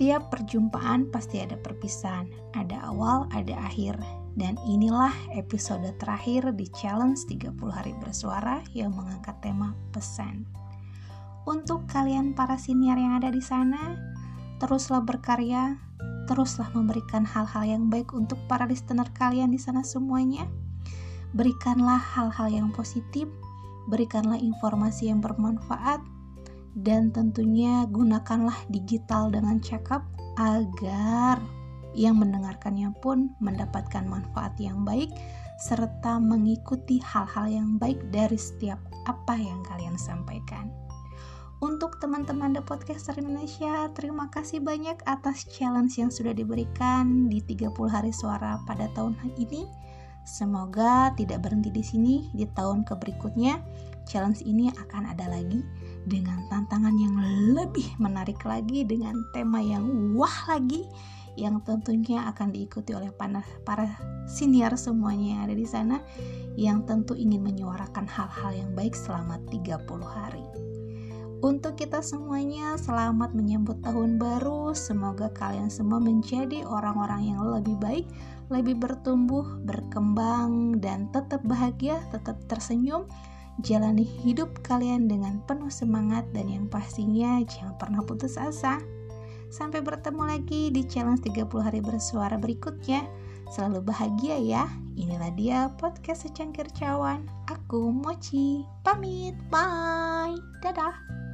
Setiap perjumpaan pasti ada perpisahan, ada awal, ada akhir. Dan inilah episode terakhir di challenge 30 hari bersuara yang mengangkat tema pesan. Untuk kalian para senior yang ada di sana, teruslah berkarya, teruslah memberikan hal-hal yang baik untuk para listener kalian di sana semuanya. Berikanlah hal-hal yang positif, berikanlah informasi yang bermanfaat, dan tentunya gunakanlah digital dengan check up agar yang mendengarkannya pun mendapatkan manfaat yang baik serta mengikuti hal-hal yang baik dari setiap apa yang kalian sampaikan. Untuk teman-teman The Podcaster Indonesia, terima kasih banyak atas challenge yang sudah diberikan di 30 hari suara pada tahun ini. Semoga tidak berhenti di sini di tahun keberikutnya. Challenge ini akan ada lagi dengan tantangan yang lebih menarik lagi dengan tema yang wah lagi yang tentunya akan diikuti oleh para senior semuanya yang ada di sana yang tentu ingin menyuarakan hal-hal yang baik selama 30 hari. Untuk kita semuanya, selamat menyambut tahun baru. Semoga kalian semua menjadi orang-orang yang lebih baik, lebih bertumbuh, berkembang, dan tetap bahagia, tetap tersenyum, Jalani hidup kalian dengan penuh semangat dan yang pastinya jangan pernah putus asa. Sampai bertemu lagi di challenge 30 hari bersuara berikutnya. Selalu bahagia ya. Inilah dia podcast secangkir cawan. Aku Mochi. Pamit. Bye. Dadah.